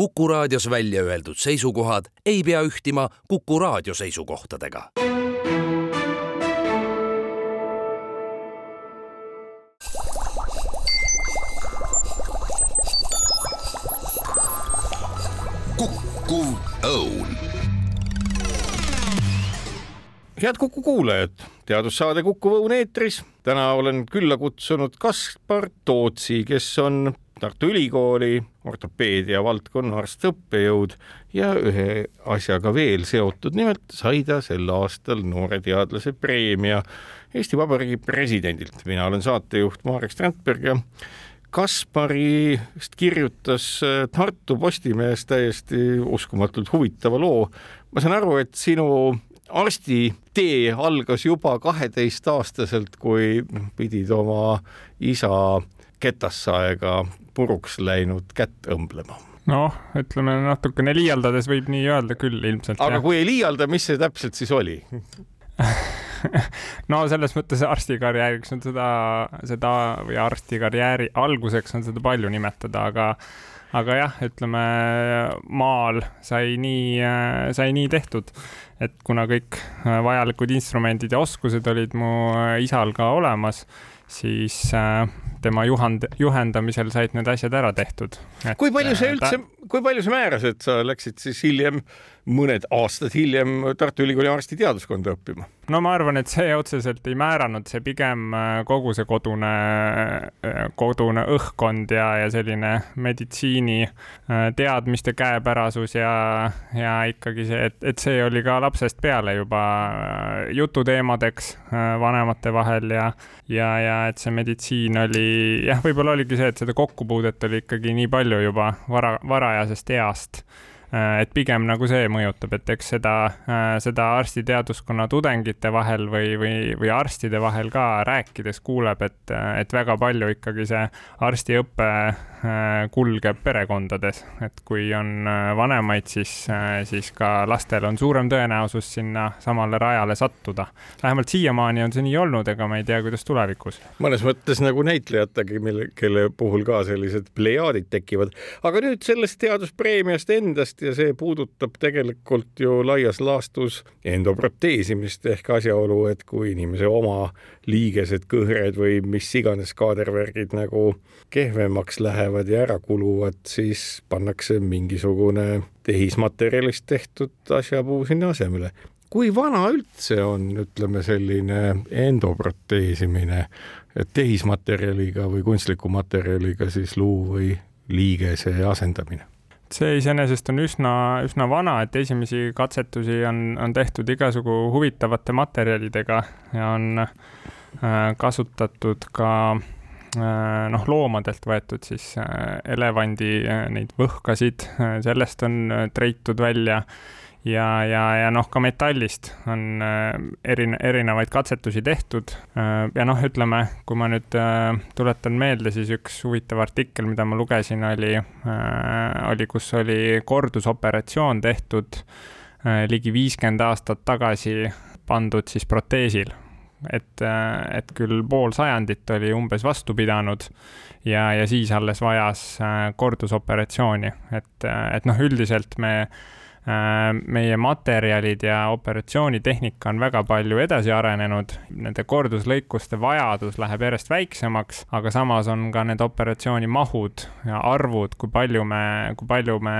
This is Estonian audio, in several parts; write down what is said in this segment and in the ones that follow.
Kuku raadios välja öeldud seisukohad ei pea ühtima Kuku raadio seisukohtadega. kukkuv õun head Kuku kuulajad, teadussaade Kuku Õun eetris. täna olen külla kutsunud Kaspar Tootsi, kes on Tartu Ülikooli ortopeedia valdkonna arst-õppejõud ja ühe asjaga veel seotud, nimelt sai ta sel aastal noore teadlase preemia Eesti Vabariigi presidendilt. mina olen saatejuht Marek Strandberg ja Kaspari vist kirjutas Tartu Postimehes täiesti uskumatult huvitava loo. ma saan aru, et sinu arstitee algas juba kaheteistaastaselt, kui pidid oma isa ketasaega puruks läinud kätt õmblema noh, ütleme natukene liialdades võib nii öelda küll ilmselt. aga jah. kui ei liialda, mis see täpselt siis oli no selles mõttes arstikarjääriks on seda, seda või arstikarjääri alguseks on seda palju nimetada, aga aga jah, ütleme maal sai nii, sai nii tehtud, et kuna kõik vajalikud instrumendid ja oskused olid mu isal ka olemas, siis äh, tema juhand, juhendamisel said need asjad ära tehtud. kui palju see äh, üldse ta..., kui palju see määras, et sa läksid siis hiljem, mõned aastad hiljem Tartu Ülikooli arstiteaduskonda õppima? no ma arvan, et see otseselt ei määranud, see pigem äh, kogu see kodune, kodune õhkkond ja, ja selline meditsiini teadmiste käepärasus ja, ja ikkagi see, et, et see oli ka lapsest peale juba jututeemadeks vanemate vahel ja, ja, ja et see meditsiin oli, jah, võib-olla oligi see, et seda kokkupuudet oli ikkagi nii palju juba vara, varajasest east. Äh, et pigem nagu see mõjutab, et eks seda, äh, seda arstiteaduskonna tudengite vahel või, või, või arstide vahel ka rääkides kuuleb, et, et väga palju ikkagi see arstiõpe äh, kulgeb perekondades, et kui on vanemaid, siis, siis ka lastel on suurem tõenäosus sinna samale rajale sattuda. vähemalt siiamaani on see nii olnud, ega ma ei tea, kuidas tulevikus. mõnes mõttes nagu näitlejategi, mille, kelle puhul ka sellised plejaadid tekivad, aga nüüd sellest teaduspreemiast endast ja see puudutab tegelikult ju laias laastus endoproteesimist ehk asjaolu, et kui inimese oma liigesed, kõhred või mis iganes kaadervärgid nagu kehvemaks lähevad ja ära kuluvad, siis pannakse mingisugune tehismaterjalist tehtud asjapuu sinna asemele kui vana üldse on, ütleme selline endoproteesimine, tehismaterjaliga või kunstliku materjaliga siis luu või liigese asendamine? see iseenesest on üsna, üsna vana, et esimesi katsetusi on, on tehtud igasugu huvitavate materjalidega ja on äh, kasutatud ka äh, noh, loomadelt võetud siis äh, elevandi äh, neid võhkasid, äh, sellest on äh, treitud välja ja, ja, ja noh, ka metallist on äh, erine-, erinevaid katsetusi tehtud. Äh, ja noh, ütleme, kui ma nüüd äh, tuletan meelde, siis üks huvitav artikkel, mida ma lugesin, oli, oli, kus oli kordusoperatsioon tehtud ligi viiskümmend aastat tagasi pandud siis proteesil et, et küll pool sajandit oli umbes vastu pidanud ja, ja siis alles vajas kordusoperatsiooni, et, et noh, üldiselt me Äh, meie materjalid ja operatsioonitehnika on väga palju edasi arenenud, nende korduslõikuste vajadus läheb järjest väiksemaks, aga samas on ka need operatsioonimahud ja arvud, kui palju me, kui palju me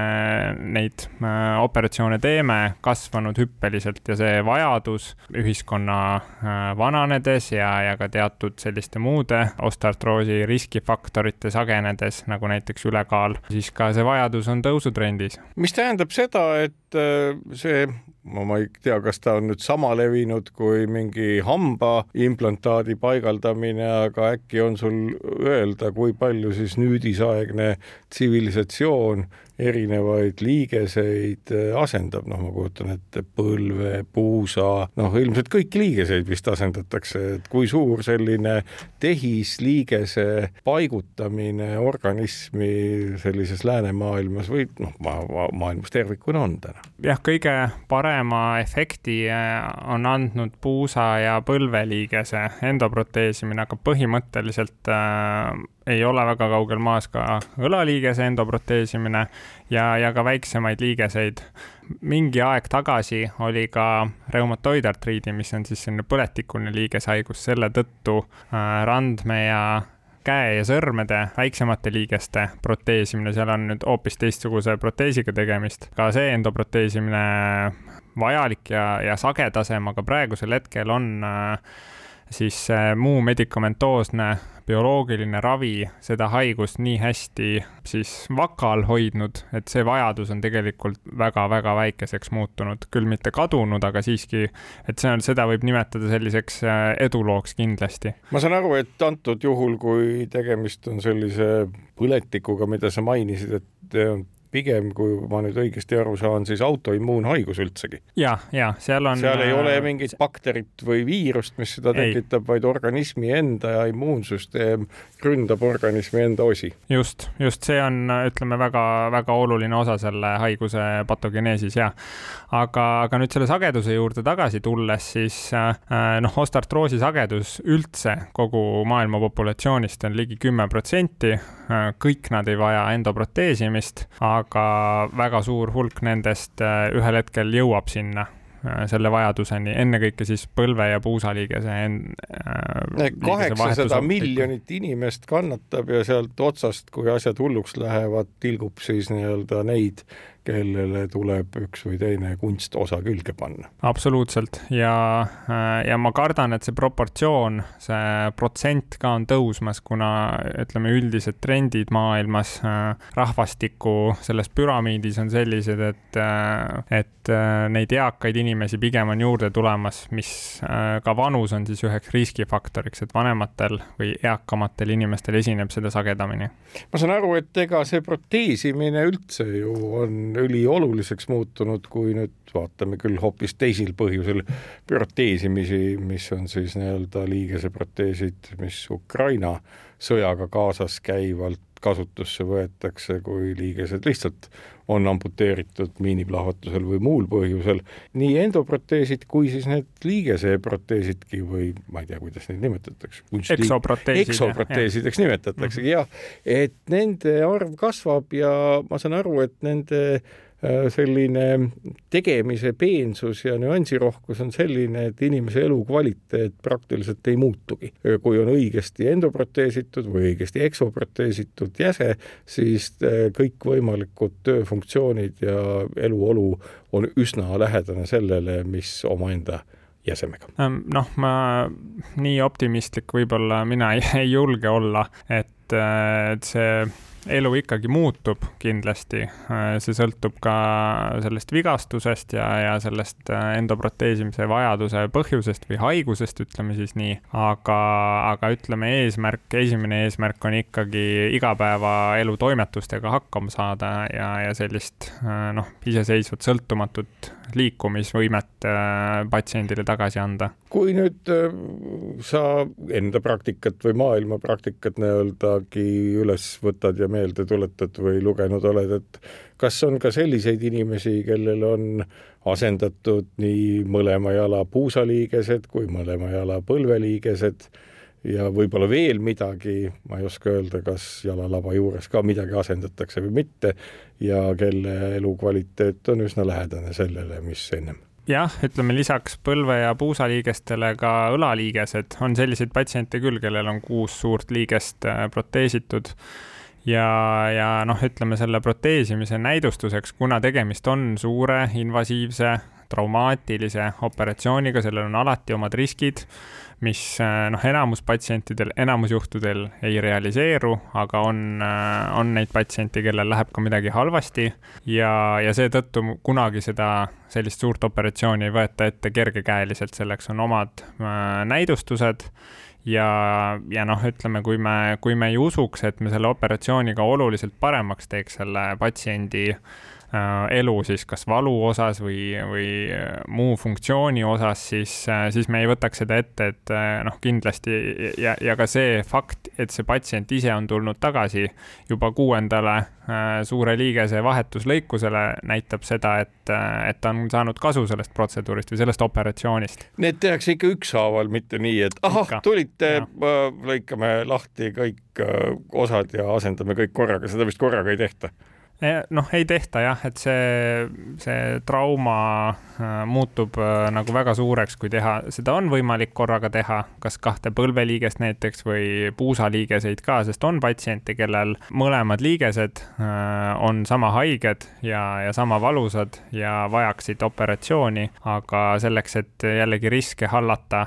neid äh, operatsioone teeme, kasvanud hüppeliselt ja see vajadus ühiskonna äh, vananedes ja, ja ka teatud selliste muude osteartroosi riskifaktorite sagenedes, nagu näiteks ülekaal, siis ka see vajadus on tõusutrendis. mis tähendab seda, et äh, see, ma ei tea, kas ta on nüüd sama levinud kui mingi hambaimplantaadi paigaldamine, aga äkki on sul öelda, kui palju siis nüüdisaegne tsivilisatsioon erinevaid liigeseid äh, asendab, noh, ma kujutan ette põlve, puusa, noh, ilmselt kõiki liigeseid vist asendatakse, et kui suur selline tehisliigese paigutamine organismi sellises läänemaailmas või noh, maailmas tervikuna on täna? jah, kõige parema efekti äh, on andnud puusa ja põlveliigese endoproteesimine, aga põhimõtteliselt äh, ei ole väga kaugel maas ka õlaliigese endoproteesimine ja, ja ka väiksemaid liigeseid. mingi aeg tagasi oli ka reumatoidartriidi, mis on siis selline põletikuline liigeshaigus, selle tõttu äh, randme ja käe ja sõrmede väiksemate liigeste proteesimine, seal on nüüd hoopis teistsuguse proteesiga tegemist. ka see endoproteesimine vajalik ja, ja sagedasem, aga praegusel hetkel on äh, siis muu medikamentoosne bioloogiline ravi seda haigust nii hästi siis vaka all hoidnud, et see vajadus on tegelikult väga-väga väikeseks muutunud, küll mitte kadunud, aga siiski, et see on, seda võib nimetada selliseks äh, edulooks kindlasti. ma saan aru, et antud juhul, kui tegemist on sellise põletikuga, mida sa mainisid, et pigem, kui ma nüüd õigesti aru saan, siis autoimmuunhaigus üldsegi. ja, ja seal on. seal ei ole äh, mingit bakterit või viirust, mis seda tekitab, vaid organismi enda ja immuunsüsteem ründab organismi enda osi. just, just see on, ütleme väga-väga oluline osa selle haiguse patogeneesis ja. aga, aga nüüd selle sageduse juurde tagasi tulles, siis äh, noh, ostartroosi sagedus üldse kogu maailma populatsioonist on ligi kümme protsenti. Äh, kõik nad ei vaja endoproteesimist, aga aga väga suur hulk nendest äh, ühel hetkel jõuab sinna äh, selle vajaduseni, ennekõike siis põlve ja puusaliigese en-. Äh, kaheksasada miljonit inimest kannatab ja sealt otsast, kui asjad hulluks lähevad, tilgub siis nii-öelda neid kellele tuleb üks või teine kunstosa külge panna. absoluutselt ja, äh, ja ma kardan, et see proportsioon, see protsent ka on tõusmas, kuna ütleme, üldised trendid maailmas äh, rahvastiku selles püramiidis on sellised, et, äh, et neid eakaid inimesi pigem on juurde tulemas, mis ka vanus on siis üheks riskifaktoriks, et vanematel või eakamatel inimestel esineb seda sagedamini. ma saan aru, et ega see proteesimine üldse ju on ülioluliseks muutunud, kui nüüd vaatame küll hoopis teisil põhjusel proteesimisi, mis on siis nii-öelda liigeseproteesid, mis Ukraina sõjaga kaasas käivalt kasutusse võetakse, kui liigesed lihtsalt on amputeeritud miiniplahvatusel või muul põhjusel, nii endoproteesid kui siis need liigeseproteesidki või ma ei tea, kuidas neid nimetatakse. eksoproteesid. eksoproteesideks nimetataksegi jah, et nende arv kasvab ja ma saan aru, et nende selline tegemise peensus ja nüansirohkus on selline, et inimese elukvaliteet praktiliselt ei muutugi. kui on õigesti endoproteesitud või õigesti eksoproteesitud jäse, siis äh, kõikvõimalikud tööfunktsioonid ja eluolu on üsna lähedane sellele, mis omaenda jäsemega. Ähm, noh, ma nii optimistlik võib-olla mina ei, julge olla, et, äh, et see elu ikkagi muutub kindlasti, see sõltub ka sellest vigastusest ja, ja sellest äh, endoproteesimise vajaduse põhjusest või haigusest, ütleme siis nii. aga, aga ütleme, eesmärk, esimene eesmärk on ikkagi igapäevaelu toimetustega hakkama saada ja, ja sellist äh, noh, iseseisvat sõltumatut liikumisvõimet äh, patsiendile tagasi anda. kui nüüd sa enda praktikat või maailma praktikat nii-öeldagi üles võtad ja meelde tuletad või lugenud oled, et kas on ka selliseid inimesi, kellel on asendatud nii mõlema jala puusaliigesed kui mõlema jala põlveliigesed? Ja võib-olla veel midagi, ma ei oska öelda, kas jalalaba juures ka midagi asendatakse või mitte ja kelle elukvaliteet on üsna lähedane sellele, mis ennem. Jah, ütleme lisaks põlve- ja puusaliigestele ka õlaliigesed, on selliseid patsiente küll, kellel on kuus suurt liigest äh, proteesitud ja, ja noh, ütleme selle proteesimise näidustuseks, kuna tegemist on suure invasiivse traumaatilise operatsiooniga, sellel on alati omad riskid, mis noh, enamus patsientidel, enamus juhtudel ei realiseeru, aga on, on neid patsiente, kellel läheb ka midagi halvasti. Ja, ja seetõttu kunagi seda, sellist suurt operatsiooni ei võeta ette kergekäeliselt, selleks on omad äh, näidustused ja, ja noh, ütleme, kui me, kui me ei usuks, et me selle operatsiooniga oluliselt paremaks teeks selle patsiendi elu siis kas valu osas või, või muu funktsiooni osas, siis, siis me ei võtaks seda ette, et noh, kindlasti ja, ja ka see fakt, et see patsient ise on tulnud tagasi juba kuuendale suure liigese vahetuslõikusele, näitab seda, et, et ta on saanud kasu sellest protseduurist või sellest operatsioonist. Need tehakse ikka ükshaaval, mitte nii, et ahah, tulite, lõikame lahti kõik osad ja asendame kõik korraga, seda vist korraga ei tehta noh, ei tehta jah, et see, see trauma äh, muutub äh, nagu väga suureks, kui teha, seda on võimalik korraga teha, kas kahte põlveliigest näiteks või puusaliigeseid ka, sest on patsiente, kellel mõlemad liigesed äh, on sama haiged ja, ja sama valusad ja vajaksid operatsiooni, aga selleks, et jällegi riske hallata,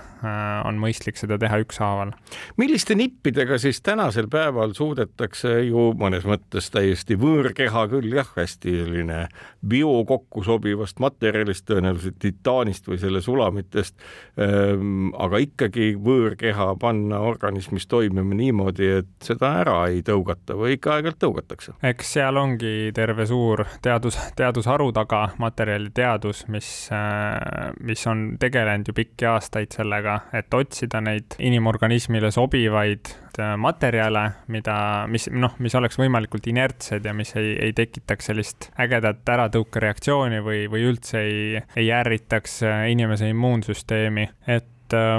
on mõistlik seda teha ükshaaval. milliste nippidega siis tänasel päeval suudetakse ju mõnes mõttes täiesti võõrkeha teha küll jah, hästi selline bio kokku sobivast materjalist, tõenäoliselt titaanist või selle sulamitest, ehm, aga ikkagi võõrkeha panna organismis toimima niimoodi, et seda ära ei tõugata või ikka aeg-ajalt tõugatakse. eks seal ongi terve suur teadus, teadusharu taga, materjaliteadus, mis, äh, mis on tegelenud ju pikki aastaid sellega, et otsida neid inimorganismile sobivaid äh, materjale, mida, mis noh, mis oleks võimalikult inertsed ja mis ei, ei ei tekitaks sellist ägedat äratõukereaktsiooni või, või üldse ei, ei ärritaks äh, inimese immuunsüsteemi, et äh,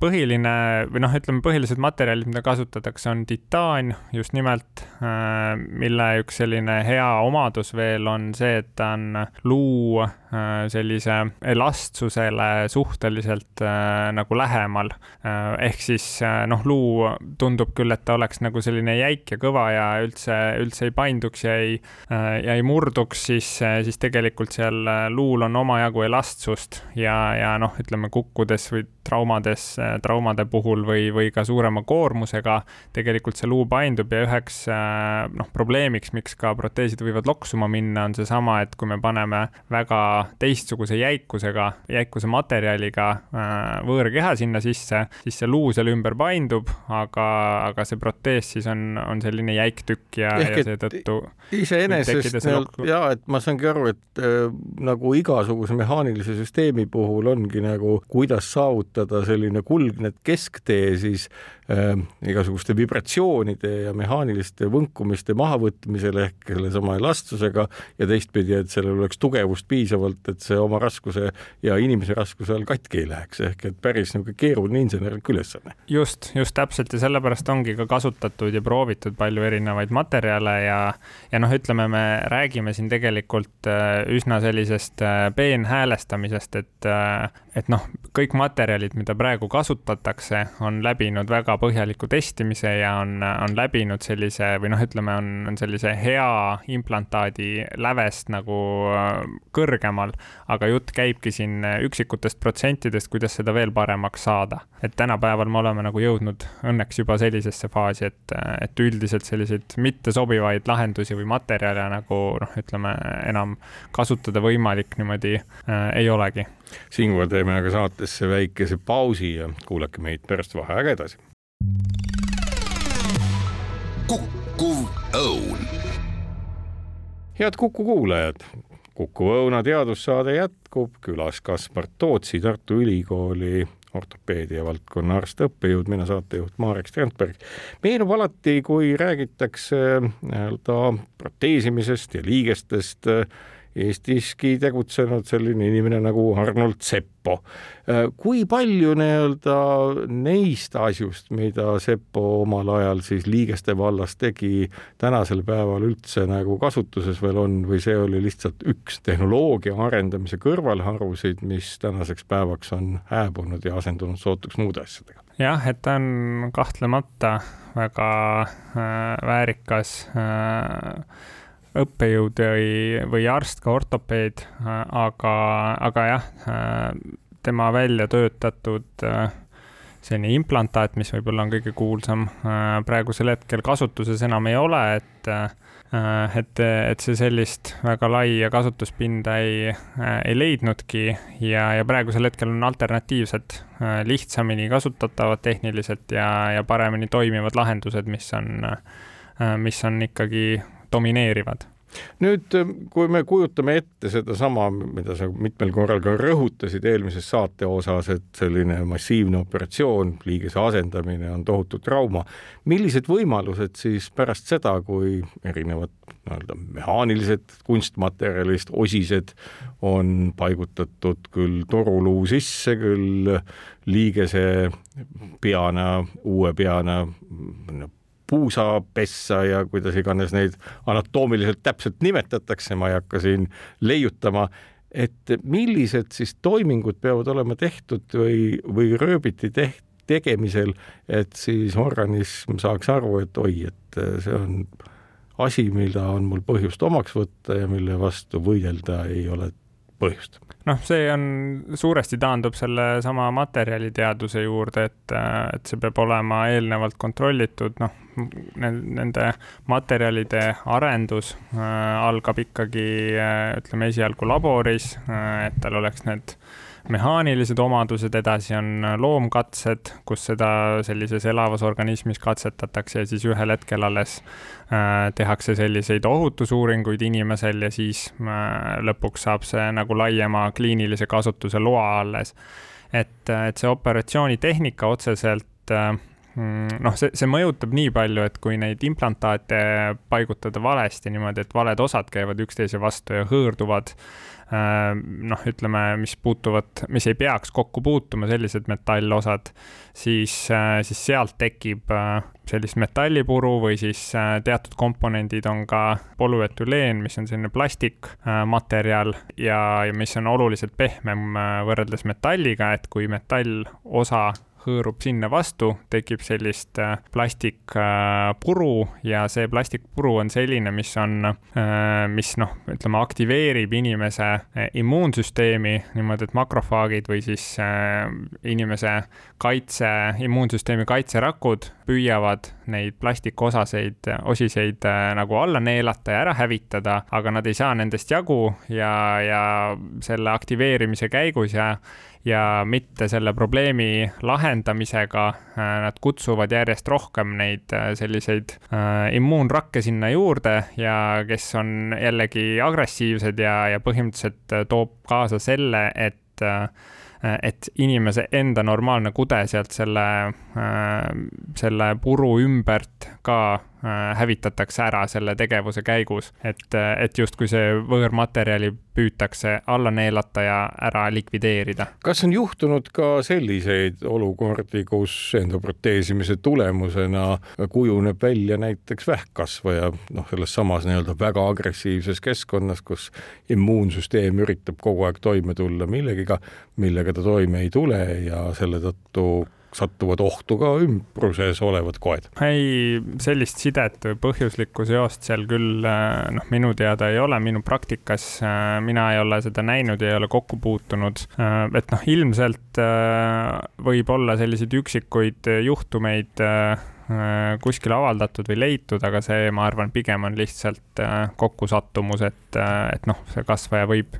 põhiline või noh, ütleme põhilised materjalid, mida kasutatakse, on titaan just nimelt, äh, mille üks selline hea omadus veel on see, et ta on luu Äh, sellise elastsusele suhteliselt äh, nagu lähemal. Äh, ehk siis noh, luu tundub küll, et ta oleks nagu selline jäik ja kõva ja üldse, üldse ei painduks ja ei, ja ei murduks, siis, siis tegelikult seal luul on omajagu elastsust ja, ja noh, ütleme kukkudes või traumades, traumade puhul või, või ka suurema koormusega tegelikult see luu paindub ja üheks noh, probleemiks, miks ka proteesid võivad loksuma minna, on seesama, et kui me paneme väga teistsuguse jäikusega, jäikuse materjaliga äh, võõrkeha sinna sisse, siis see luu seal ümber paindub, aga, aga see protees siis on, on selline jäik tükk ja, ja seetõttu iseenesest ja et ma saangi aru, et äh, nagu igasuguse mehaanilise süsteemi puhul ongi nagu, kuidas saavutada selline kuldne kesktee siis äh, igasuguste vibratsioonide ja mehaaniliste võnkumiste mahavõtmisel ehk sellesama elastsusega ja teistpidi, et sellel oleks tugevust piisavalt, et see oma raskuse ja inimese raskuse all katki ei läheks, ehk et päris niisugune keeruline insenerlik ülesanne. just, just täpselt ja sellepärast ongi ka kasutatud ja proovitud palju erinevaid materjale ja, ja noh, ütleme, me räägime siin tegelikult äh, üsna sellisest äh, peenhäälestamisest, et, äh, et noh, kõik materjalid, mida praegu kasutatakse, on läbinud väga põhjaliku testimise ja on, on läbinud sellise või noh, ütleme, on, on sellise hea implantaadi lävest nagu äh, kõrgemal, aga jutt käibki siin üksikutest protsentidest, kuidas seda veel paremaks saada. et tänapäeval me oleme nagu jõudnud õnneks juba sellisesse faasi, et, et üldiselt selliseid mittesobivaid lahendusi või materjale nagu noh, ütleme enam kasutada võimalik niimoodi äh, ei olegi siinkohal teeme aga saatesse väikese pausi ja kuulake meid pärast vaheaega edasi. kukkuv õun. head Kuku kuulajad, Kuku Õuna teadussaade jätkub, külas Kaspar Tootsi Tartu Ülikooli ortopeedia valdkonna arst, õppejõud, mina saatejuht Marek Strandberg. meenub alati, kui räägitakse nii-öelda proteesimisest ja liigestest Eestiski tegutsenud selline inimene nagu Arnold Seppo. Äh, kui palju nii-öelda neist asjust, mida Seppo omal ajal siis liigeste vallas tegi, tänasel päeval üldse nagu kasutuses veel on või see oli lihtsalt üks tehnoloogia arendamise kõrvalharusid, mis tänaseks päevaks on hääbunud ja asendunud sootuks muude asjadega? jah, et ta on kahtlemata väga äh, väärikas äh, õppejõud või, või arst, ka ortopeed, aga, aga jah, tema välja töötatud selline implantaat, mis võib-olla on kõige kuulsam, praegusel hetkel kasutuses enam ei ole, et et, et see sellist väga laia kasutuspinda ei, ei leidnudki ja, ja praegusel hetkel on alternatiivsed, lihtsamini kasutatavad tehniliselt ja, ja paremini toimivad lahendused, mis on, mis on ikkagi domineerivad. Nüüd, kui me kujutame ette sedasama, mida sa mitmel korral ka rõhutasid eelmises saate osas, et selline massiivne operatsioon, liigese asendamine on tohutu trauma, millised võimalused siis pärast seda, kui erinevad nii-öelda mehaanilised kunstmaterjalist osised on paigutatud küll toruluu sisse, küll liigese peana, uue peana puusapessa ja kuidas iganes neid anatoomiliselt täpselt nimetatakse, ma ei hakka siin leiutama, et millised siis toimingud peavad olema tehtud või, või rööbiti teht-, tegemisel, et siis organism saaks aru, et oi, et see on asi, mida on mul põhjust omaks võtta ja mille vastu võidelda ei ole põhjust. Noh, see on, suuresti taandub sellesama materjaliteaduse juurde, et, et see peab olema eelnevalt kontrollitud, noh, nende materjalide arendus äh, algab ikkagi äh, ütleme esialgu laboris äh,, et tal oleks need mehaanilised omadused, edasi on loomkatsed, kus seda sellises elavas organismis katsetatakse ja siis ühel hetkel alles äh, tehakse selliseid ohutusuuringuid inimesel ja siis äh, lõpuks saab see nagu laiema kliinilise kasutuse loa alles. et, et see operatsioonitehnika otseselt äh, mm, noh, see, see mõjutab nii palju, et kui neid implantaate paigutada valesti niimoodi, et valed osad käivad üksteise vastu ja hõõrduvad Äh, noh, ütleme, mis puutuvad, mis ei peaks kokku puutuma, sellised metallosad, siis, äh, siis sealt tekib äh, sellist metallipuru või siis teatud komponendid on ka polüetüleen, mis on selline plastikmaterjal ja, ja mis on oluliselt pehmem võrreldes metalliga, et kui metallosa hõõrub sinna vastu, tekib sellist äh, plastikpuru ja see plastikpuru on selline, mis on, äh, mis noh, ütleme, aktiveerib inimese äh, immuunsüsteemi niimoodi, et makrofaagid või siis inimese kaitse, immuunsüsteemi kaitserakud püüavad neid plastikosaseid, osiseid nagu alla neelata ja ära hävitada, aga nad ei saa nendest jagu ja, ja selle aktiveerimise käigus ja ja mitte selle probleemi lahendamisega äh, nad kutsuvad järjest rohkem neid äh, selliseid äh, immuunrakke sinna juurde ja kes on jällegi agressiivsed ja, ja põhimõtteliselt toob kaasa selle, et et inimese enda normaalne kude sealt selle, selle puru ümbert ka hävitatakse ära selle tegevuse käigus, et, et justkui see võõrmaterjali püütakse alla neelata ja ära likvideerida. kas on juhtunud ka selliseid olukordi, kus endoproteesimise tulemusena kujuneb välja näiteks vähkkasvaja, noh, selles samas nii-öelda väga agressiivses keskkonnas, kus immuunsüsteem üritab kogu aeg toime tulla millegiga, millega ta toime ei tule ja selle tõttu satuvad ohtu ka ümbruses olevad koed? ei, sellist sidet või põhjuslikku seost seal küll äh, noh, minu teada ei ole, minu praktikas äh, mina ei ole seda näinud ei ole kokku puutunud. Äh, et noh, ilmselt võib olla selliseid üksikuid juhtumeid kuskil avaldatud või leitud, aga see, ma arvan, pigem on lihtsalt äh, kokkusattumus, et, äh, et noh, see kasvaja võib,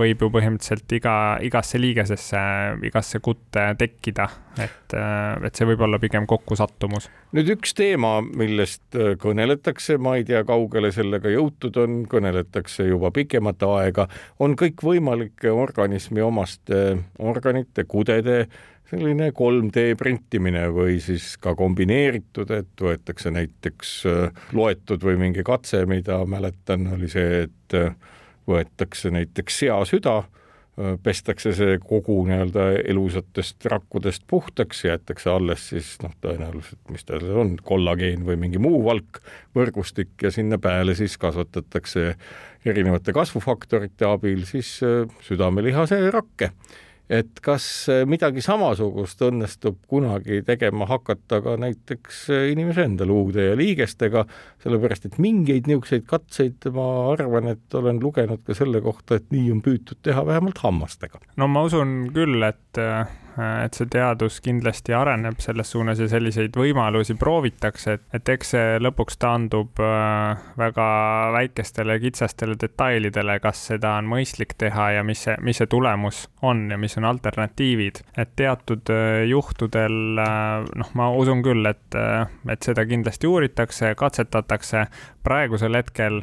võib ju põhimõtteliselt iga, igasse liigesesse, igasse kutte tekkida, et, et see võib olla pigem kokkusattumus. nüüd üks teema, millest kõneletakse, ma ei tea, kaugele sellega jõutud on, kõneletakse juba pikemat aega, on kõikvõimalike organismi omaste organite, kudede selline 3D printimine või siis ka kombineeritud, et võetakse näiteks äh, loetud või mingi katse, mida mäletan, oli see, et äh, võetakse näiteks seasüda, äh, pestakse see kogu nii-öelda elusatest rakkudest puhtaks, jäetakse alles siis noh, tõenäoliselt, mis ta seal on, kollageen või mingi muu valk, võrgustik ja sinna peale siis kasvatatakse erinevate kasvufaktorite abil siis südamelihase rakke et kas äh, midagi samasugust õnnestub kunagi tegema hakata ka näiteks äh, inimese enda luude ja liigestega, sellepärast et mingeid niisuguseid katseid ma arvan, et olen lugenud ka selle kohta, et nii on püütud teha vähemalt hammastega. no ma usun küll, et, et see teadus kindlasti areneb selles suunas ja selliseid võimalusi proovitakse, et, et eks see lõpuks taandub väga väikestele kitsastele detailidele, kas seda on mõistlik teha ja mis see, mis see tulemus on ja mis on alternatiivid. et teatud juhtudel noh, ma usun küll, et, et seda kindlasti uuritakse, katsetatakse. praegusel hetkel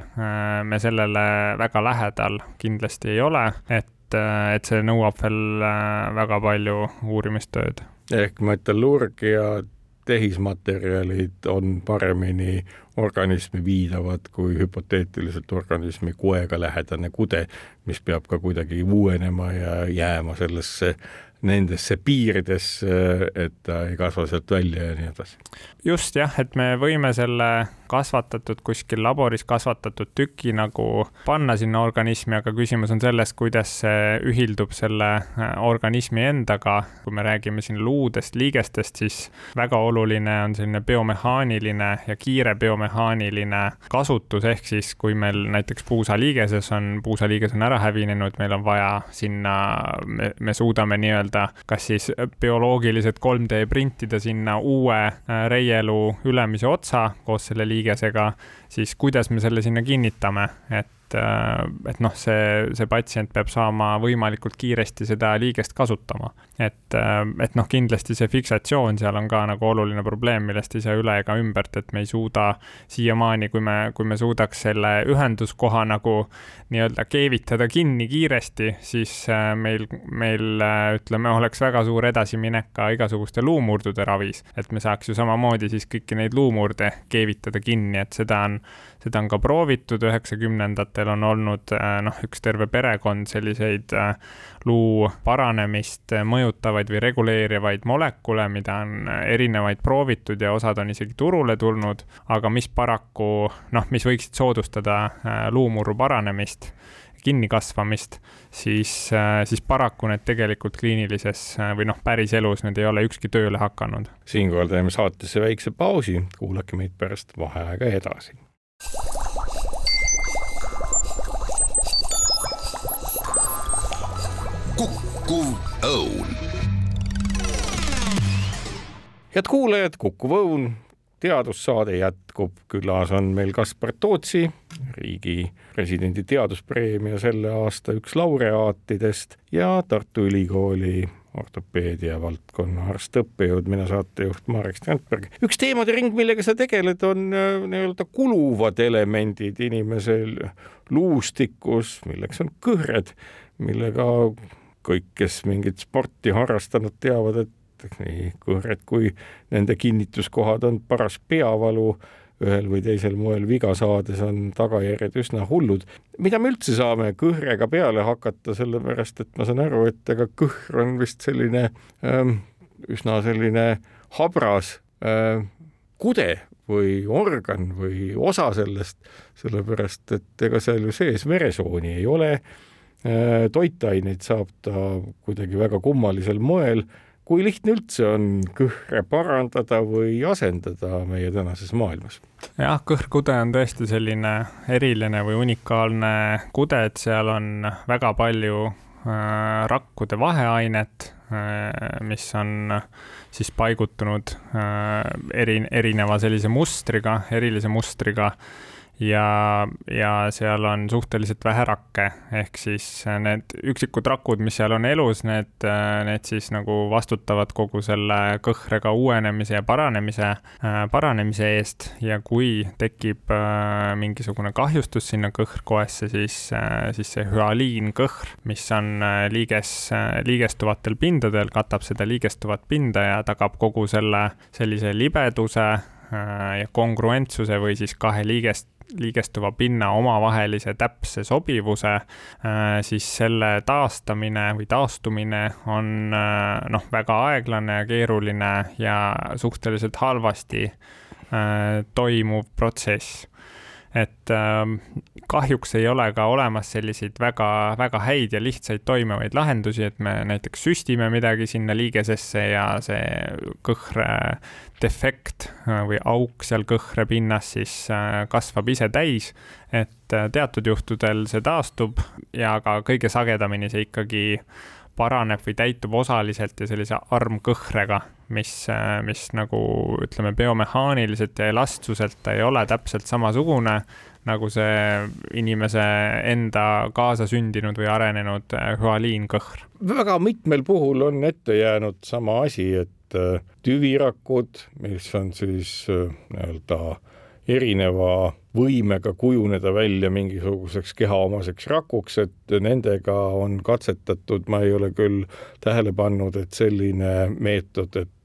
me sellele väga lähedal kindlasti ei ole, et et, äh, et see nõuab veel äh, väga palju uurimistööd. ehk metallurg ja tehismaterjalid on paremini organismi viidavad kui hüpoteetiliselt organismi koega lähedane kude, mis peab ka kuidagi uuenema ja jääma sellesse nendesse piiridesse, et ta ei kasva sealt välja ja nii edasi. just jah, et me võime selle kasvatatud kuskil laboris kasvatatud tüki nagu panna sinna organismi, aga küsimus on selles, kuidas see ühildub selle äh, organismi endaga. kui me räägime siin luudest, liigestest, siis väga oluline on selline biomehaaniline ja kiire biomehaaniline kasutus, ehk siis kui meil näiteks puusaliigeses on, puusaliiges on ära hävinenud, meil on vaja sinna, me, me suudame nii-öelda nii-öelda kas siis bioloogiliselt 3D printida sinna uue äh, reielu ülemise otsa koos selle liigesega, siis kuidas me selle sinna kinnitame, et et, äh, et noh, see, see patsient peab saama võimalikult kiiresti seda liigest kasutama. et, äh, et noh, kindlasti see fiksatsioon seal on ka nagu oluline probleem, millest ei saa üle ega ümbert, et me ei suuda siiamaani, kui me, kui me suudaks selle ühenduskoha nagu nii-öelda keevitada kinni kiiresti, siis äh, meil, meil ütleme, oleks väga suur edasiminek ka igasuguste luumurdude ravis, et me saaks ju samamoodi siis kõiki neid luumurde keevitada kinni, et seda on, seda on ka proovitud üheksakümnendatel aastatel on olnud äh, noh, üks terve perekond selliseid äh, luu paranemist mõjutavaid või reguleerivaid molekule, mida on erinevaid proovitud ja osad on isegi turule tulnud, aga mis paraku noh, mis võiksid soodustada äh, luumurru paranemist kinnikasvamist, siis, siis paraku need tegelikult kliinilises või noh, päriselus need ei ole ükski tööle hakanud. siinkohal teeme saatesse väikse pausi, kuulake meid pärast vaheaega edasi. Kukkuv õun. head kuulajad, Kukkuv Õun, teadussaade jätkub, külas on meil Kaspar Tootsi, riigi presidendi teaduspreemia selle aasta üks laureaatidest ja Tartu Ülikooli ortopeedia valdkonna arst-õppejõud, mina saatejuht Marek Strandberg. üks teemade ring, millega sa tegeled, on äh, nii-öelda kuluvad elemendid inimesel luustikus, milleks on kõhred, millega kõik, kes mingit sporti harrastanud, teavad, et nii kõhred kui nende kinnituskohad on paras peavalu, ühel või teisel moel viga saades on tagajärjed üsna hullud. mida me üldse saame kõhrega peale hakata, sellepärast et ma saan aru, et ega kõhr on vist selline ähm, üsna selline habras äh, kude või organ või osa sellest, sellepärast et ega seal ju sees veresooni ei ole toitaineid saab ta kuidagi väga kummalisel moel. kui lihtne üldse on kõhre parandada või asendada meie tänases maailmas? jah, kõhrkude on tõesti selline eriline või unikaalne kude, et seal on väga palju äh, rakkude vaheainet äh,, mis on siis paigutunud äh, eri, erineva sellise mustriga, erilise mustriga ja, ja seal on suhteliselt vähe rakke, ehk siis need üksikud rakud, mis seal on elus, need, need siis nagu vastutavad kogu selle kõhrega uuenemise ja paranemise, paranemise eest. Ja kui tekib äh, mingisugune kahjustus sinna kõhrkoesse, siis, äh, siis see hüaliinkõhr, mis on äh, liiges, liigestuvatel pindadel, katab seda liigestuvat pinda ja tagab kogu selle sellise libeduse ja kongruentsuse või siis kahe liigest liigestuva pinna omavahelise täpse sobivuse, äh, siis selle taastamine või taastumine on äh, noh, väga aeglane ja keeruline ja suhteliselt halvasti äh, toimuv protsess et äh, kahjuks ei ole ka olemas selliseid väga-väga häid ja lihtsaid toimivaid lahendusi, et me näiteks süstime midagi sinna liigesesse ja see kõhre defekt äh, või auk seal kõhre pinnas siis äh, kasvab ise täis. et äh, teatud juhtudel see taastub ja ka kõige sagedamini see ikkagi paraneb või täitub osaliselt ja sellise armkõhrega, mis, mis nagu ütleme, biomehaaniliselt ja elastsuselt ta ei ole täpselt samasugune nagu see inimese enda kaasasündinud või arenenud hüaliinkõhr. väga mitmel puhul on ette jäänud sama asi, et äh, tüvirakud, mis on siis äh, nii-öelda erineva võimega kujuneda välja mingisuguseks kehaomaseks rakuks, et nendega on katsetatud, ma ei ole küll tähele pannud, et selline meetod, et äh,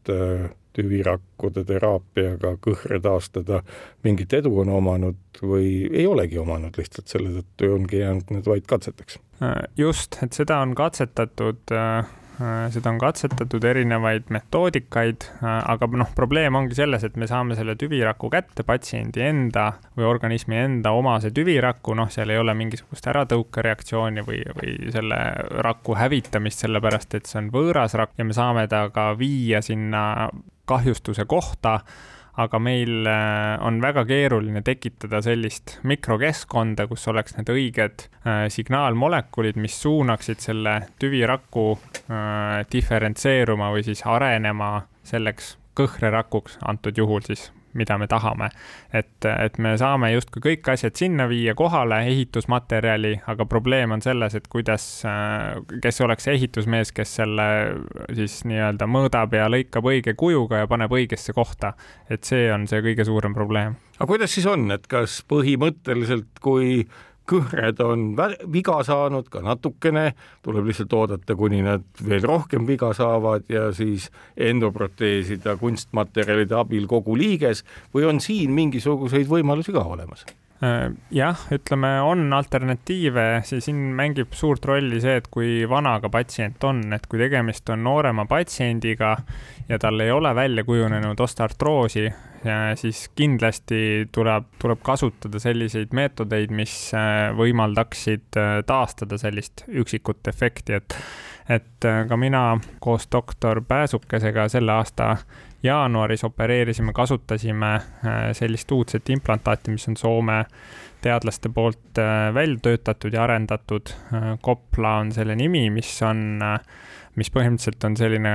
tüvirakkude teraapiaga kõhre taastada mingit edu on omanud või ei olegi omanud, lihtsalt selle tõttu ongi jäänud need vaid katseteks. Äh, just, et seda on katsetatud äh Äh, seda on katsetatud erinevaid metoodikaid, äh, aga noh, probleem ongi selles, et me saame selle tüviraku kätte patsiendi enda või organismi enda omase tüviraku, noh, seal ei ole mingisugust äratõukereaktsiooni või, või selle raku hävitamist, sellepärast et see on võõras rakk ja me saame ta ka viia sinna kahjustuse kohta aga meil äh, on väga keeruline tekitada sellist mikrokeskkonda, kus oleks need õiged äh, signaalmolekulid, mis suunaksid selle tüviraku äh, diferentseeruma või siis arenema selleks kõhrerakuks, antud juhul siis mida me tahame. et, et me saame justkui kõik asjad sinna viia kohale, ehitusmaterjali, aga probleem on selles, et kuidas, kes oleks ehitusmees, kes selle siis nii-öelda mõõdab ja lõikab õige kujuga ja paneb õigesse kohta. et see on see kõige suurem probleem. aga kuidas siis on, et kas põhimõtteliselt, kui kõhred on viga saanud ka natukene, tuleb lihtsalt oodata, kuni nad veel rohkem viga saavad ja siis endoproteesida kunstmaterjalide abil kogu liiges või on siin mingisuguseid võimalusi ka olemas? Äh, jah, ütleme, on alternatiive, siin mängib suurt rolli see, et kui vanaga patsient on, et kui tegemist on noorema patsiendiga ja tal ei ole välja kujunenud osteartroosi, siis kindlasti tuleb, tuleb kasutada selliseid meetodeid, mis äh, võimaldaksid äh, taastada sellist üksikut efekti, et et äh, ka mina koos doktor Pääsukesega selle aasta jaanuaris opereerisime, kasutasime sellist uudset implantaati, mis on Soome teadlaste poolt välja töötatud ja arendatud. Kopla on selle nimi, mis on, mis põhimõtteliselt on selline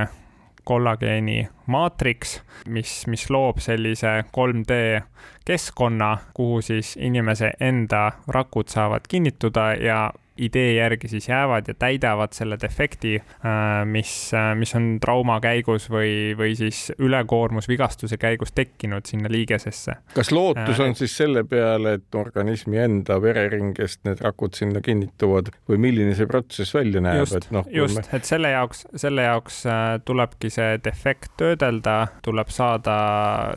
kollageeni maatriks, mis, mis loob sellise 3D keskkonna, kuhu siis inimese enda rakud saavad kinnituda ja idee järgi siis jäävad ja täidavad selle defekti, äh, mis, äh, mis on trauma käigus või, või siis ülekoormusvigastuse käigus tekkinud sinna liigesesse. kas lootus on äh, siis selle peale, et organismi enda vereringest need rakud sinna kinnituvad või milline see protsess välja näeb? just, no, just me..., et selle jaoks, selle jaoks tulebki see defekt töödelda, tuleb saada,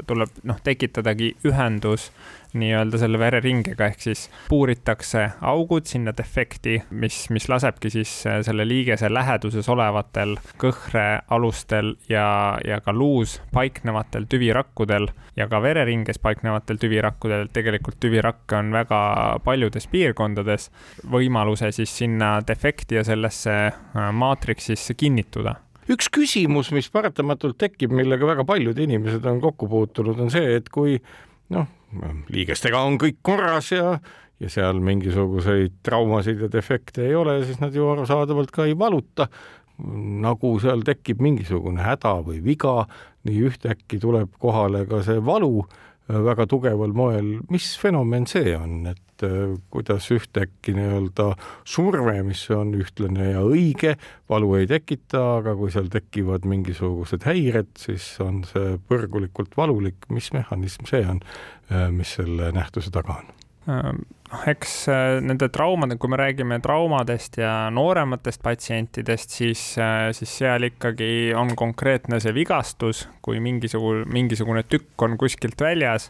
tuleb noh, tekitadagi ühendus nii-öelda selle vereringega, ehk siis puuritakse augud sinna defekti, mis, mis lasebki siis äh, selle liigese läheduses olevatel kõhrealustel ja, ja ka luus paiknevatel tüvirakkudel ja ka vereringes paiknevatel tüvirakkudel, tegelikult tüvirakke on väga paljudes piirkondades, võimaluse siis sinna defekti ja sellesse äh, maatriksisse kinnituda. Üks küsimus, mis paratamatult tekib, millega väga paljud inimesed on kokku puutunud, on see, et kui noh, liigestega on kõik korras ja, ja seal mingisuguseid traumasid ja defekte ei ole, siis nad ju arusaadavalt ka ei valuta. nagu seal tekib mingisugune häda või viga, nii ühtäkki tuleb kohale ka see valu väga tugeval moel, mis fenomen see on, et et äh, kuidas ühtäkki nii-öelda surve, mis on ühtlane ja õige, valu ei tekita, aga kui seal tekivad mingisugused häired, siis on see põrgulikult valulik. mis mehhanism see on, äh, mis selle nähtuse taga on? Noh, eks äh, nende traumade, kui me räägime traumadest ja noorematest patsientidest, siis, siis seal ikkagi on konkreetne see vigastus, kui mingisugune, mingisugune tükk on kuskilt väljas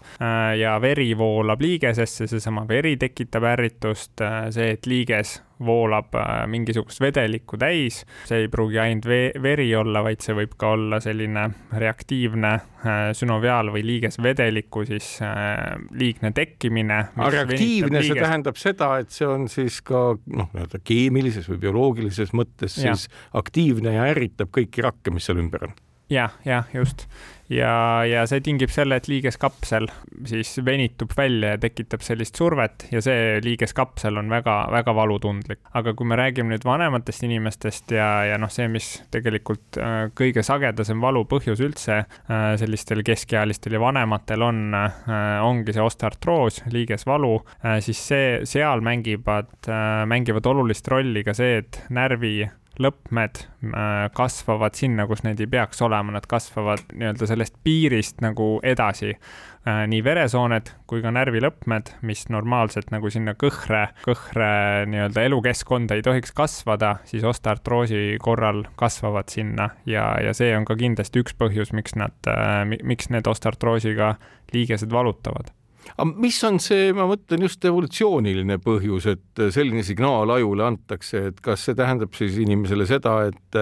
ja veri voolab liigesesse, seesama veri tekitab ärritust, see, et liiges voolab äh, mingisugust vedelikku täis. see ei pruugi ainult veri olla, vaid see võib ka olla selline reaktiivne äh, sünoviaal või liigesvedeliku siis äh, liigne tekkimine. reaktiivne, see tähendab seda, et see on siis ka noh, nii-öelda keemilises või bioloogilises mõttes siis ja. aktiivne ja ärritab kõiki rakke, mis seal ümber on jah, jah, just ja, ja see tingib selle, et liigeskapsel siis venitub välja ja tekitab sellist survet ja see liigeskapsel on väga-väga valutundlik. aga kui me räägime nüüd vanematest inimestest ja, ja noh, see, mis tegelikult äh, kõige sagedasem valu põhjus üldse äh, sellistel keskealistel ja vanematel on, ongi see osteartroos, liigesvalu, siis see, seal mängivad, mängivad olulist rolli ka see, et närvi lõppmed äh, kasvavad sinna, kus need ei peaks olema, nad kasvavad nii-öelda sellest piirist nagu edasi. Äh, nii veresooned kui ka närvilõppmed, mis normaalselt nagu sinna kõhre, kõhre nii-öelda elukeskkonda ei tohiks kasvada, siis osteartroosi korral kasvavad sinna ja, ja see on ka kindlasti üks põhjus, miks nad, äh, miks need osteartroosiga liigesed valutavad aga mis on see, ma mõtlen just evolutsiooniline põhjus, et selline signaal ajule antakse, et kas see tähendab siis inimesele seda, et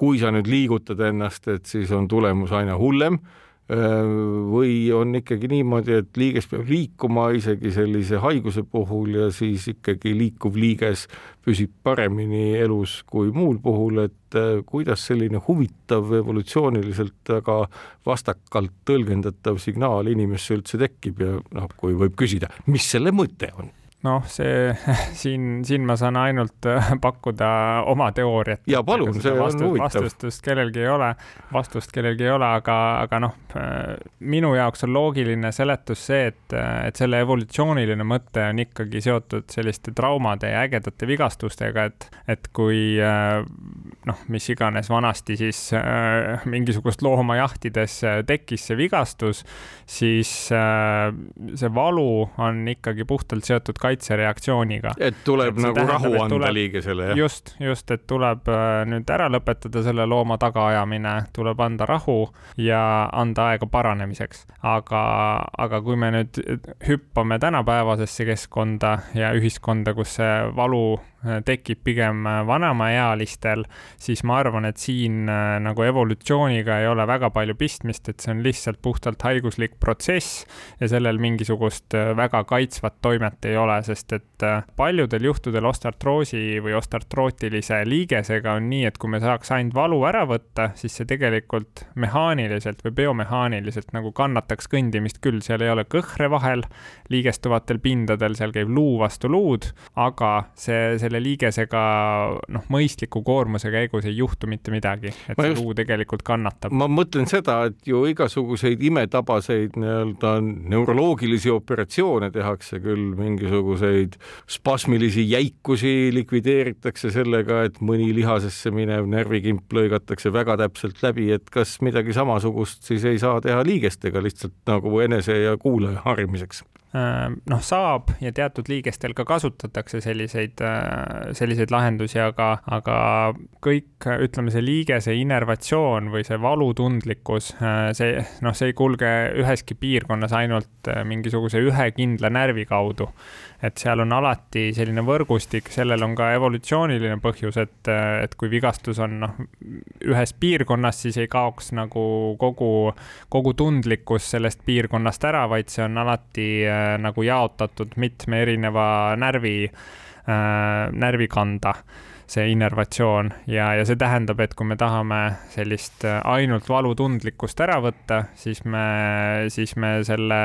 kui sa nüüd liigutad ennast, et siis on tulemus aina hullem või on ikkagi niimoodi, et liiges peab liikuma isegi sellise haiguse puhul ja siis ikkagi liikuv liiges püsib paremini elus kui muul puhul, et kuidas selline huvitav evolutsiooniliselt väga vastakalt tõlgendatav signaal inimesse üldse tekib ja noh, kui võib küsida, mis selle mõte on noh, see siin, siin ma saan ainult äh, pakkuda oma teooriat. ja palun, see vastust, on huvitav. vastust kellelgi ei ole, vastust kellelgi ei ole, aga, aga noh, äh, minu jaoks on loogiline seletus see, et, et selle evolutsiooniline mõte on ikkagi seotud selliste traumade ja ägedate vigastustega, et, et kui äh, noh, mis iganes vanasti siis äh, mingisugust looma jahtides tekkis see vigastus, siis äh, see valu on ikkagi puhtalt seotud kaitse kaitsereaktsiooniga. et tuleb et nagu tähendab, rahu anda tuleb, liigesele, jah? just, just, et tuleb äh, nüüd ära lõpetada selle looma tagaajamine, tuleb anda rahu ja anda aega paranemiseks. aga, aga kui me nüüd hüppame tänapäevasesse keskkonda ja ühiskonda, kus see valu tekib pigem äh, vanemaealistel, siis ma arvan, et siin äh, nagu evolutsiooniga ei ole väga palju pistmist, et see on lihtsalt puhtalt haiguslik protsess ja sellel mingisugust väga kaitsvat toimet ei ole, sest et paljudel juhtudel osteartroosi või osteartrootilise liigesega on nii, et kui me saaks ainult valu ära võtta, siis see tegelikult mehaaniliselt või biomehaaniliselt nagu kannataks kõndimist küll, seal ei ole kõhre vahel liigestuvatel pindadel, seal käib luu vastu luud, aga see, selle selle liigesega noh, mõistliku koormuse käigus ei juhtu mitte midagi, et ma see just, luu tegelikult kannatab. ma mõtlen seda, et ju igasuguseid imetabaseid nii-öelda neuroloogilisi operatsioone tehakse küll, mingisuguseid spasmilisi jäikusi likvideeritakse sellega, et mõni lihasesse minev närvikimp lõigatakse väga täpselt läbi, et kas midagi samasugust siis ei saa teha liigestega lihtsalt nagu enese ja kuulaja harimiseks? Äh, noh, saab ja teatud liigestel ka kasutatakse selliseid, äh, selliseid lahendusi, aga, aga kõik, ütleme, see liigese innervatsioon või see valutundlikkus, äh, see, noh, see ei kulge üheski piirkonnas ainult mingisuguse ühe kindla närvi kaudu et seal on alati selline võrgustik, sellel on ka evolutsiooniline põhjus, et, et kui vigastus on noh, ühes piirkonnas, siis ei kaoks nagu kogu, kogu tundlikkus sellest piirkonnast ära, vaid see on alati äh, nagu jaotatud mitme erineva närvi äh,, närvikanda see innervatsioon ja, ja see tähendab, et kui me tahame sellist äh, ainult valutundlikkust ära võtta, siis me, siis me selle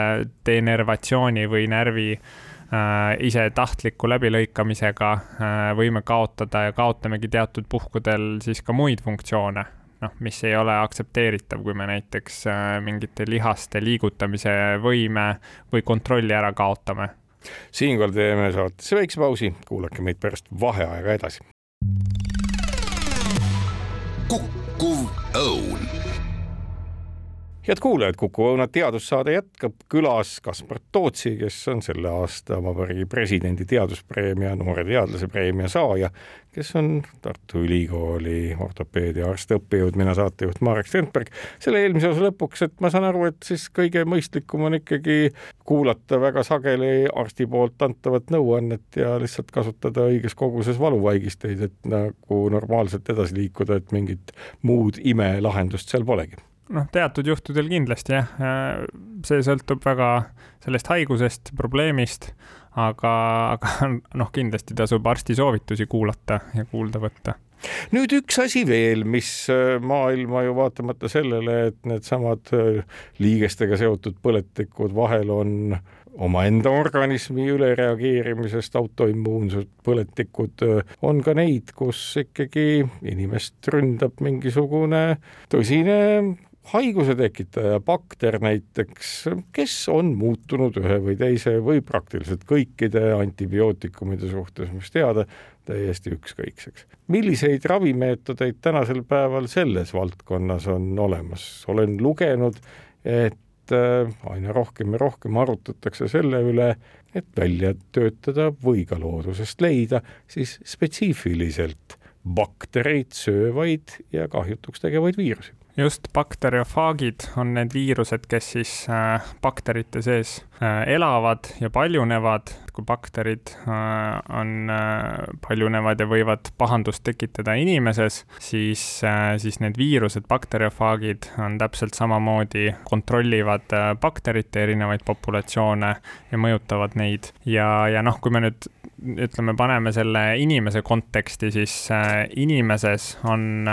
denervatsiooni või närvi äh, ise tahtliku läbilõikamisega äh, võime kaotada ja kaotamegi teatud puhkudel siis ka muid funktsioone noh, mis ei ole aktsepteeritav, kui me näiteks äh, mingite lihaste liigutamise võime või kontrolli ära kaotame. siinkohal teeme saatesse väikse pausi, kuulake meid pärast vaheaega edasi. kukkuv õun head kuulajad, Kuku Õuna teadussaade jätkab külas Kaspar Tootsi, kes on selle aasta Vabariigi Presidendi teaduspreemia, noore teadlase preemia saaja, kes on Tartu Ülikooli ortopeedia arst-õppejõud, mina saatejuht Marek Strandberg. selle eelmise osa lõpuks, et ma saan aru, et siis kõige mõistlikum on ikkagi kuulata väga sageli arsti poolt antavat nõuannet ja lihtsalt kasutada õiges koguses valuvaigisteid, et nagu normaalselt edasi liikuda, et mingit muud imelahendust seal polegi noh, teatud juhtudel kindlasti jah, see sõltub väga sellest haigusest, probleemist, aga, aga noh, kindlasti tasub arsti soovitusi kuulata ja kuulda võtta. Nüüd üks asi veel, mis äh, maailma ju vaatamata sellele, et needsamad äh, liigestega seotud põletikud vahel on omaenda organismi ülereageerimisest autoimmuunsed põletikud, äh, on ka neid, kus ikkagi inimest ründab mingisugune tõsine haiguse tekitaja, bakter näiteks, kes on muutunud ühe või teise või praktiliselt kõikide antibiootikumide suhtes, mis teada, täiesti ükskõikseks. milliseid ravimeetodeid tänasel päeval selles valdkonnas on olemas, olen lugenud, et äh, aina rohkem ja rohkem arutatakse selle üle, et välja töötada või ka loodusest leida siis spetsiifiliselt baktereid söövaid ja kahjutuks tegevaid viirusi just bakteriofaagid on need viirused, kes siis äh, bakterite sees äh, elavad ja paljunevad. kui bakterid äh, on paljunevad ja võivad pahandust tekitada inimeses, siis, siis need viirused, bakteriofaagid on täpselt samamoodi, kontrollivad bakterite erinevaid populatsioone ja mõjutavad neid ja, ja noh, kui me nüüd ütleme, paneme selle inimese konteksti, siis inimeses on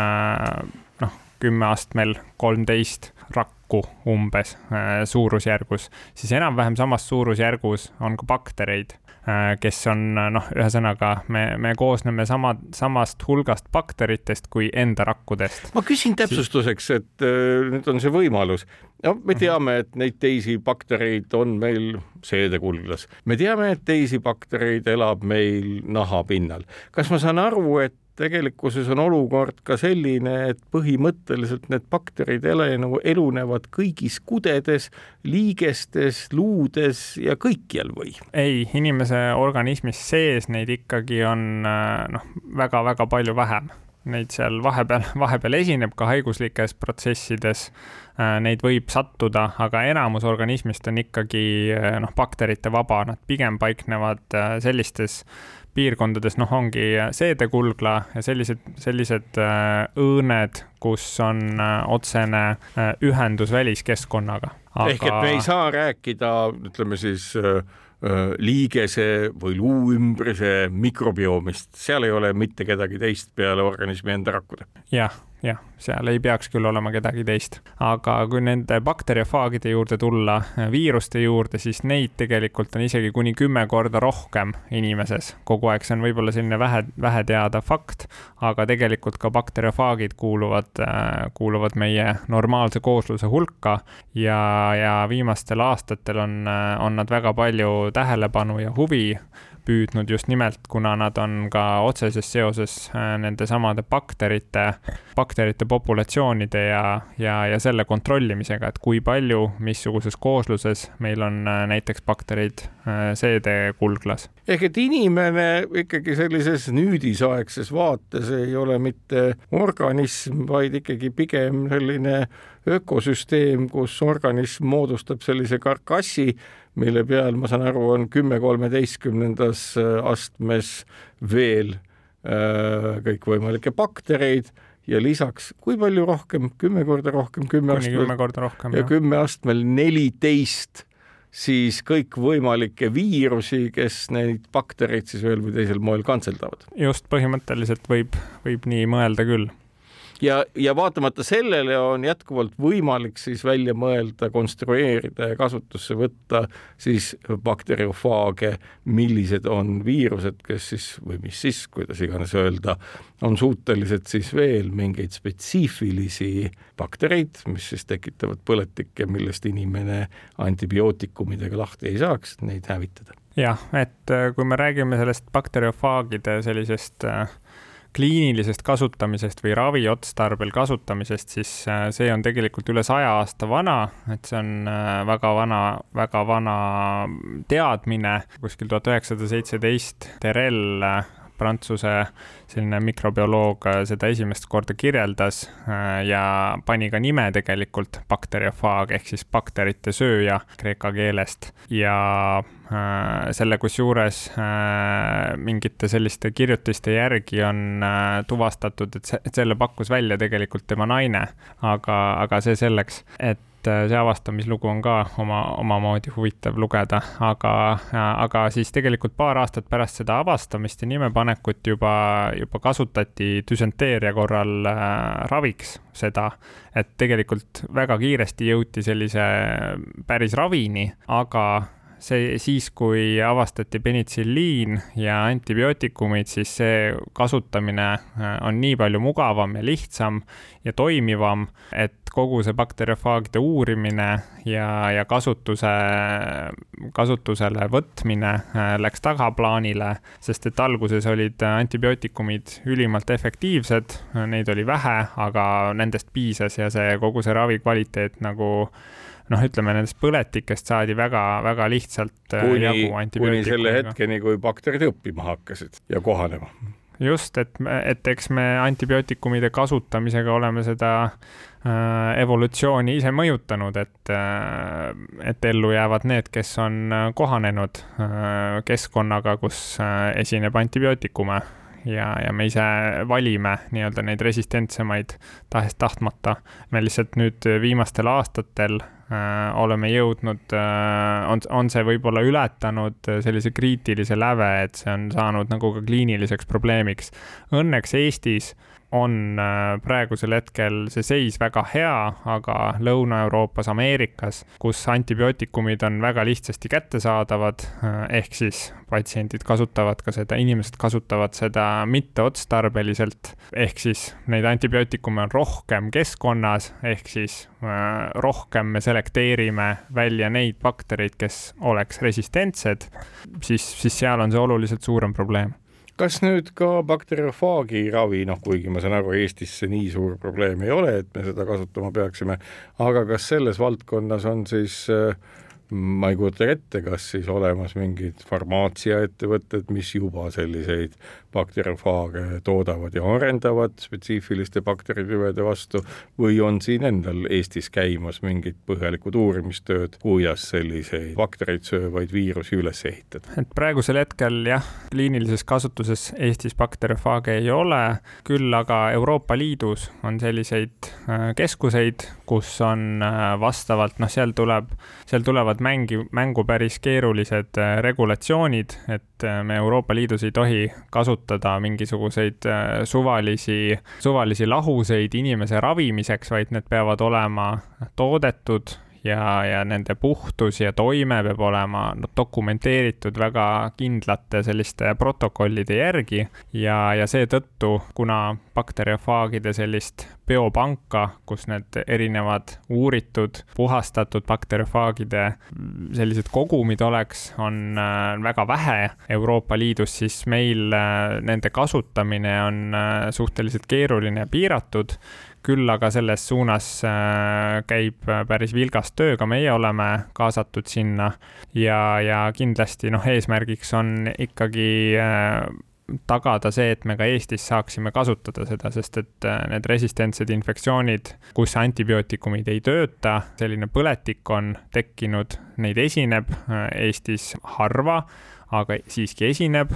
kümneastmel kolmteist rakku umbes äh, suurusjärgus, siis enam-vähem samas suurusjärgus on ka baktereid äh,, kes on noh, ühesõnaga me, me koosneme sama, samast hulgast bakteritest kui enda rakkudest. ma küsin täpsustuseks, et äh, nüüd on see võimalus. no me mhm. teame, et neid teisi baktereid on meil seedekulglas, me teame, et teisi baktereid elab meil nahapinnal. kas ma saan aru, et tegelikkuses on olukord ka selline, et põhimõtteliselt need bakterid elenu, elunevad kõigis kudedes, liigestes, luudes ja kõikjal või? ei, inimese organismis sees neid ikkagi on noh, väga-väga palju vähem. Neid seal vahepeal, vahepeal esineb ka haiguslikes protsessides, neid võib sattuda, aga enamus organismist on ikkagi noh, bakterite vaba, nad pigem paiknevad sellistes piirkondades, noh, ongi seedekulgla ja sellised, sellised äh, õõned, kus on äh, otsene äh, ühendus väliskeskkonnaga. Aga.... ehk et me ei saa rääkida, ütleme siis liigese või luuümbrise mikrobiomist, seal ei ole mitte kedagi teist peale organismi enda rakkude. jah jah, seal ei peaks küll olema kedagi teist. aga kui nende bakteriofaagide juurde tulla, viiruste juurde, siis neid tegelikult on isegi kuni kümme korda rohkem inimeses kogu aeg, see on võib-olla selline vähe, vähe teada fakt, aga tegelikult ka bakteriofaagid kuuluvad, kuuluvad meie normaalse koosluse hulka ja, ja viimastel aastatel on, on nad väga palju tähelepanu ja huvi püüdnud just nimelt, kuna nad on ka otseses seoses äh, nende samade bakterite, bakterite populatsioonide ja, ja, ja selle kontrollimisega, et kui palju, missuguses koosluses meil on äh, näiteks baktereid äh, seedekulglas. ehk et inimene ikkagi sellises nüüdisaegses vaates ei ole mitte organism, vaid ikkagi pigem selline ökosüsteem, kus organism moodustab sellise karkassi, mille peal, ma saan aru, on kümme kolmeteistkümnendas äh, astmes veel äh, kõikvõimalikke baktereid ja lisaks, kui palju rohkem, kümme korda rohkem, kümme astmel. kümme korda rohkem. ja kümme astmel neliteist siis kõikvõimalikke viirusi, kes neid baktereid siis ühel või teisel moel kantseldavad. just, põhimõtteliselt võib, võib nii mõelda küll ja, ja vaatamata sellele on jätkuvalt võimalik siis välja mõelda, konstrueerida ja kasutusse võtta siis bakteriofaage, millised on viirused, kes siis või mis siis, kuidas iganes öelda, on suutelised siis veel mingeid spetsiifilisi baktereid, mis siis tekitavad põletikke, millest inimene antibiootikumidega lahti ei saaks, neid hävitada. jah, et äh, kui me räägime sellest bakteriofaagide sellisest äh, kliinilisest kasutamisest või raviotstarbel kasutamisest, siis äh, see on tegelikult üle saja aasta vana, et see on äh, väga vana, väga vana teadmine, kuskil tuhat üheksasada seitseteist Terel äh, Prantsuse selline mikrobioloog seda esimest korda kirjeldas ja pani ka nime tegelikult bakteriofaag ehk siis bakterite sööja kreeka keelest. Ja Äh, selle kusjuures äh, mingite selliste kirjutiste järgi on äh, tuvastatud, et selle pakkus välja tegelikult tema naine, aga, aga see selleks, et et äh, see avastamislugu on ka oma, omamoodi huvitav lugeda, aga, aga siis tegelikult paar aastat pärast seda avastamist ja nimepanekut juba, juba kasutati düsenteeria korral raviks seda, et tegelikult väga kiiresti jõuti sellise päris ravini, aga see siis, kui avastati penitsilliin ja antibiootikumid, siis see kasutamine äh, on nii palju mugavam ja lihtsam ja toimivam, et kogu see bakteriofaagide uurimine ja, ja kasutuse, kasutusele võtmine äh, läks tagaplaanile, sest et alguses olid antibiootikumid ülimalt efektiivsed, neid oli vähe, aga nendest piisas ja see kogu see ravi kvaliteet nagu noh, ütleme nendest põletikest saadi väga-väga lihtsalt äh, kuni, kuni selle hetkeni, kui bakterid õppima hakkasid ja kohanema. just, et, et eks me antibiootikumide kasutamisega oleme seda äh, evolutsiooni ise mõjutanud, et äh,, et ellu jäävad need, kes on äh, kohanenud äh, keskkonnaga, kus äh, esineb antibiootikume ja, ja me ise valime nii-öelda neid resistentsemaid tahes-tahtmata. me lihtsalt nüüd viimastel aastatel Äh, oleme jõudnud, äh, on, on see võib-olla ületanud sellise kriitilise läve, et see on saanud nagu ka kliiniliseks probleemiks. Õnneks Eestis on äh, praegusel hetkel see seis väga hea, aga Lõuna-Euroopas, Ameerikas, kus antibiootikumid on väga lihtsasti kättesaadavad, äh, ehk siis patsiendid kasutavad ka seda, inimesed kasutavad seda mitteotstarbeliselt, ehk siis neid antibiootikume on rohkem keskkonnas, ehk siis äh, rohkem me selekteerime välja neid baktereid, kes oleks resistentsed, siis, siis seal on see oluliselt suurem probleem kas nüüd ka bakteriofaagi ravi, noh, kuigi ma saan aru, Eestis see nii suur probleem ei ole, et me seda kasutama peaksime, aga kas selles valdkonnas on siis äh, ma ei kujuta ette, kas siis olemas mingid farmaatsiaettevõtted, mis juba selliseid bakteriofaage toodavad ja arendavad spetsiifiliste bakteritüvede vastu või on siin endal Eestis käimas mingid põhjalikud uurimistööd, kuidas selliseid baktereid söövaid viirusi üles ehitada? et praegusel hetkel jah, kliinilises kasutuses Eestis bakteriofaage ei ole, küll aga Euroopa Liidus on selliseid äh, keskuseid, kus on äh, vastavalt, noh, seal tuleb, seal tulevad tulevad mängi, mängu päris keerulised äh, regulatsioonid, et äh, me Euroopa Liidus ei tohi kasutada mingisuguseid äh, suvalisi, suvalisi lahuseid inimese ravimiseks, vaid need peavad olema toodetud ja, ja nende puhtus ja toime peab olema dokumenteeritud väga kindlate selliste protokollide järgi. Ja, ja seetõttu, kuna bakteriofaagide sellist biopanka, kus need erinevad uuritud, puhastatud bakteriofaagide sellised kogumid oleks, on äh, väga vähe Euroopa Liidus, siis meil äh, nende kasutamine on äh, suhteliselt keeruline ja piiratud küll aga selles suunas äh, käib päris vilgas töö, ka meie oleme kaasatud sinna. Ja, ja kindlasti noh, eesmärgiks on ikkagi äh, tagada see, et me ka Eestis saaksime kasutada seda, sest et äh, need resistentsed infektsioonid, kus antibiootikumid ei tööta, selline põletik on tekkinud, neid esineb Eestis harva, aga siiski esineb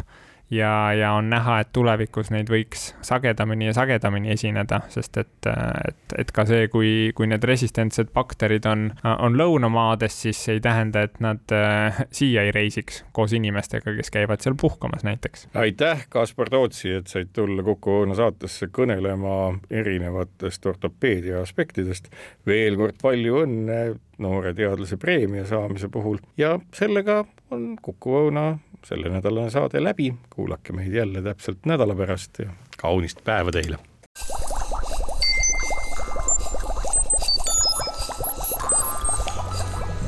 ja, ja on näha, et tulevikus neid võiks sagedamini ja sagedamini esineda, sest et, et, et ka see, kui, kui need resistentsed bakterid on, on lõunamaades, siis ei tähenda, et nad äh, siia ei reisiks koos inimestega, kes käivad seal puhkamas näiteks. aitäh, Kaspar Tootsi, et said tulla Kuku Õuna saatesse kõnelema erinevatest ortopeedia aspektidest. veel kord palju õnne noore teadlase preemia saamise puhul. Ja sellega on Kuku Õuna sellenädalane saade läbi, kuulake meid jälle täpselt nädala pärast ja kaunist päeva teile!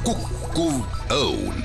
kukkuv õun